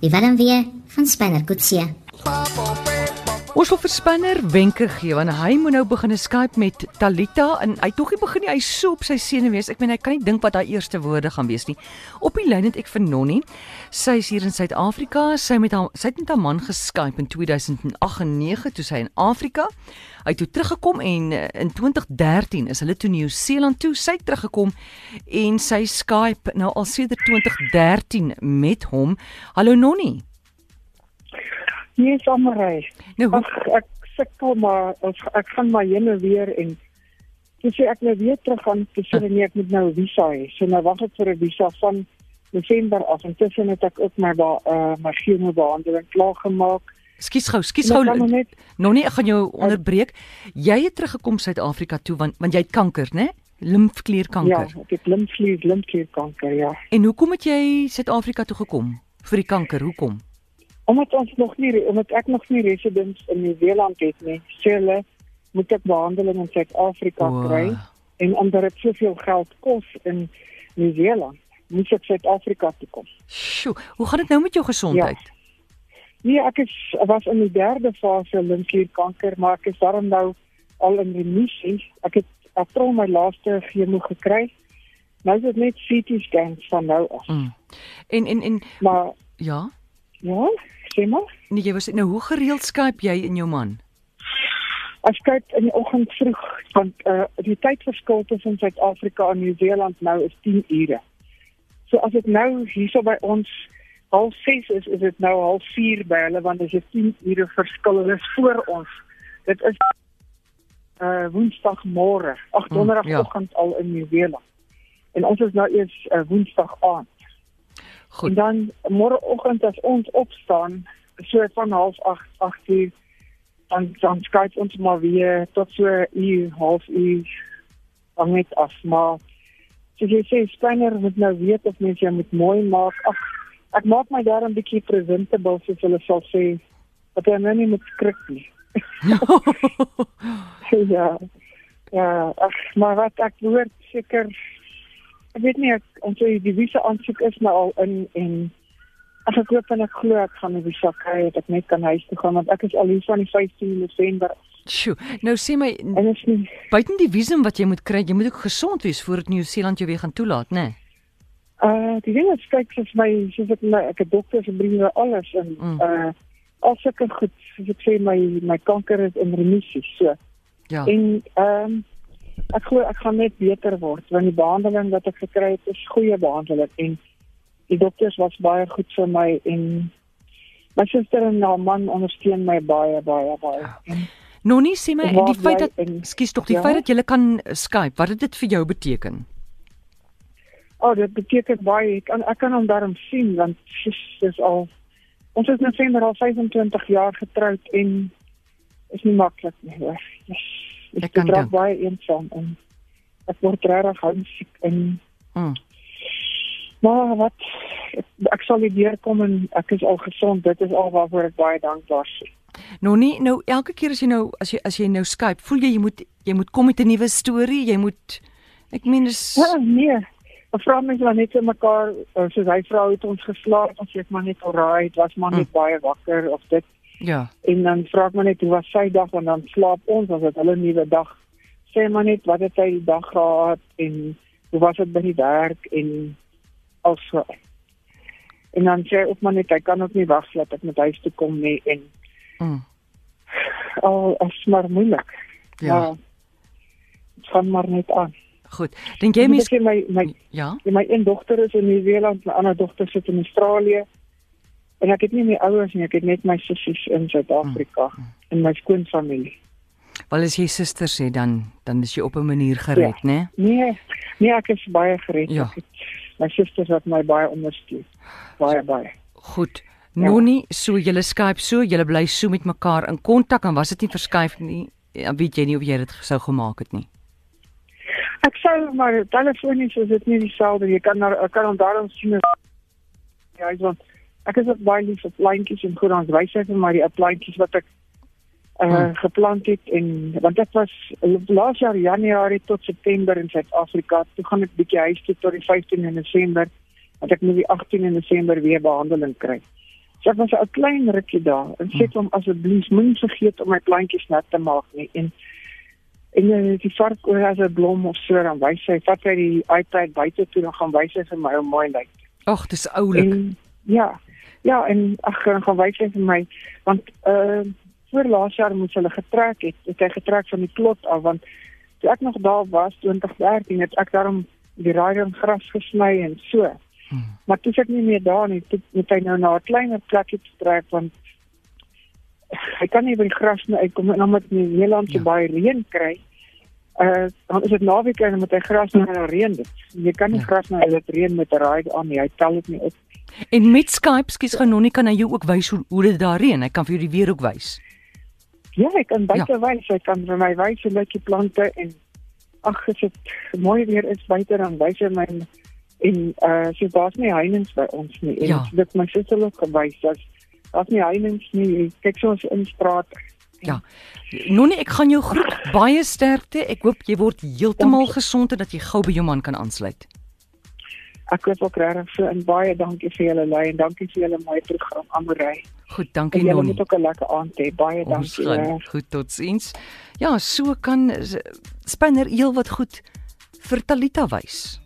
Die Willem weer van Spanner Kutsie. Ons wil vir Spanner wenke gee want hy moet nou begin Skype met Talita en hy tog nie begin nie. Hy so op sy senuwees. Ek meen hy kan nie dink wat daai eerste woorde gaan wees nie. Op die lyn het ek vir Nonnie. Sy is hier in Suid-Afrika. Sy met haar sy het met haar man geskype in 2008 en 9 toe sy in Afrika. Hy het toe teruggekom en eh, in 2013 is hulle toe Nieu-Seeland toe. Sy het teruggekom en sy Skype nou al sedert 2013 met hom. Hallo Nonnie. Nee, sommerry. Nou, hoe, Ag ek sukkel maar ons ek gaan maar heen en weer en sê ek nou weer terug gaan te sê nee ek moet nou 'n visa hê. So nou wag ek vir 'n visa van Desember af. Intussen het ek ook my ba, uh, my chemobehandeling klaar gemaak. Skus gou, skus Nou gou. net Nonnie, ek gaan jou onderbreek. Jy het teruggekom Suid-Afrika toe want want jy het kanker, né? Lymfklierkanker. ja, ek het lymfklier lymfklierkanker, ja. En hoekom het jy Suid-Afrika toe gekom vir die kanker? Hoekom? Omdat ons nog nie omdat ek nog nie residence in Nieu-Seeland het nie. Sê hulle moet ek behandeling in Suid-Afrika O. kry en omdat dit soveel geld kos in Nieu-Seeland, moet ek Suid-Afrika toe kom. Sjoe, hoe gaan dit nou met jou gesondheid? Nee, ek is was in die derde fase lymfklierkanker, maar ek is daarom nou al in remissie. Ek het april my laaste chemo gekry. Nou is dit net CT scans van nou af. Mm. En en en Maar ja, ja, maar. nee, jy was nou hoe gereeld Skype jy en jou man? As kyk in die oggend vroeg want uh die tydverskil tussen Suid-Afrika en Nieu-Seeland nou is 10 ure. So as dit nou hierso by ons half 6 is, is dit nou half 4 by hulle want dit is 10 ure verskil. Hulle is voor ons. Dit is uh Woensdagmôre, ag Mm, Donderdagoggend al in Nieu-Seeland. En ons is nou eers uh, Woensdag aand. Goed. En dan môreoggend as ons opstaan, so van half 8, 8 uur, dan dan Skype ons maar weer tot so uur, half uur dan net af. Maar soos jy sê, Spanner moet nou weet of mens jy moet mooi maak. Ag, ek maak my daar 'n bietjie presentable soos hulle sal sê. Dat jy nou nie moet skrik nie. ja. Ja, ag, maar wat ek hoor seker ek weet nie ek ons sê die visa aansoek is nou al in en as ek hoop en ek glo ek gaan 'n visa kry dat ek net kan huis toe gaan want ek is al hier van die 15 November Sjoe. Nou sê my nie buiten die visum wat jy moet kry, jy moet ook gesond wees voordat Nieu-Seeland jou weer gaan toelaat, né? uh die ding is kyk soos my soos ek my ek het dokters en briewe alles en Mm. uh al sulke goed soos ek sê my my kanker is in remissie so Ja. en ehm ek glo ek gaan net beter word want die behandeling wat ek gekry het is goeie behandeling en die dokters was baie goed vir my en my suster en haar man ondersteun my baie baie baie en Nonnie sê my die feit dat skus tog die ja? feit dat jy kan Skype, wat het dit vir jou beteken? Oh, dit beteken baie. Ek kan ek kan hom daarom sien want dis is al ons is November al 25 jaar getroud en is nie maklik nie hoor. Yes. Ek kan dink. baie eensaam en ek word regtig homesick en Mm. maar wat ek, ek sal hier deurkom en ek is al gesond. Dit is al waarvoor ek baie dankbaar is. Nonnie, nou elke keer as jy nou as jy as jy nou Skype, voel jy jy moet jy moet kom met 'n nuwe storie, jy moet ek meen dis Ja, nee. Vra mens maar net vir mekaar, uh, soos hy vrou het ons geslaap, ons sê maar net alright, was maar net baie wakker of dit ja. En dan vra ek maar net hoe was sy dag en dan slaap ons as dit hulle nuwe dag. Sê maar net wat het hy die dag gehad en hoe was dit by die werk en also. En dan sê hy ook maar net hy kan ook nie wag dat ek met huis toe kom nie en Mm. al as maar moeilik. Ja. Dit gaan maar net aan. Goed. Dink jy Ek sê my my ja? my een dogter is in Nieu-Seeland, my ander dogter sit in Australië. En ek het nie my ouers nie, ek het net my sussies in Suid-Afrika en my skoonfamilie. Wel as jy susters het dan dan is jy op 'n manier gered, Ja. né? Nee, nee, ek is baie gered. Ja. Het, my susters het my baie ondersteun. Baie baie. Goed. Ja. Nonnie, so julle Skype so, julle bly so met mekaar in kontak en was dit nie verskuif nie? Ja, weet jy nie of jy dit sou gemaak het nie. Ek sou maar telefonies is dit nie dieselfde. Jy kan daar ek kan hom daarom sien ja, ek want ek is ook baie lief vir plantjies en goed ons wys vir my die plantjies wat ek uh, Hmm. geplant het en want ek was laas jaar Januarie tot September in Suid-Afrika. Toe gaan ek bietjie huis toe tot die 15de Desember dat ek moet die 18 Desember weer behandeling kry. So ek was 'n klein rukkie daar en sê hom asseblief moenie vergeet om my plantjies nat te maak nie en en uh, die vark oor as 'n blom of so dan wys hy vat hy die iPad buite toe en gaan wys hy vir my hoe mooi lyk. Ag, dis oulik. Ja. Ja, en ag gaan wys hy vir my want uh voor laas jaar moes hulle getrek het, het hy getrek van die plot af want toe ek nog daar was 2013 het ek daarom die raaiing gras gesny en so. Hmm. Maar toe ek nie meer daar nie, toe moet hy nou na 'n kleiner plekkie trek want hy kan nie by die gras nie uitkom en omdat in Nederland so ja. baie reën kry. Uh dan is dit naweek en moet hy gras nou na reën dit. Jy kan nie ja. gras nou uit reën met 'n raai aan nie. Hy tel dit nie op. En met Skype skies gaan nog nie kan hy jou ook wys hoe hoe dit daar reën. Hy kan vir jou die weer ook wys. Ja, ek kan baie ja. wys. Hy kan vir my wys hoe lyk die plante en ag, as dit mooi weer is buite dan wys hy my en uh so daar's nie heininge by ons nie. En ja. dit my suster ook gewys dat daar's nie heininge nie. Kyk so ons in straat. Ja. Nonie, ek gaan jou groet. Baie sterkte. Ek hoop jy word heeltemal gesond en dat jy gou by jou man kan aansluit. Ek hoop ook regtig so en baie dankie vir julle lei en dankie vir julle mooi program Amorey. Goed, dankie Nonie. Julle moet ook 'n lekker aand hê. Baie dankie. Gaan, goed, totsiens. Ja, so kan Spinner heel wat goed vir Talita wys.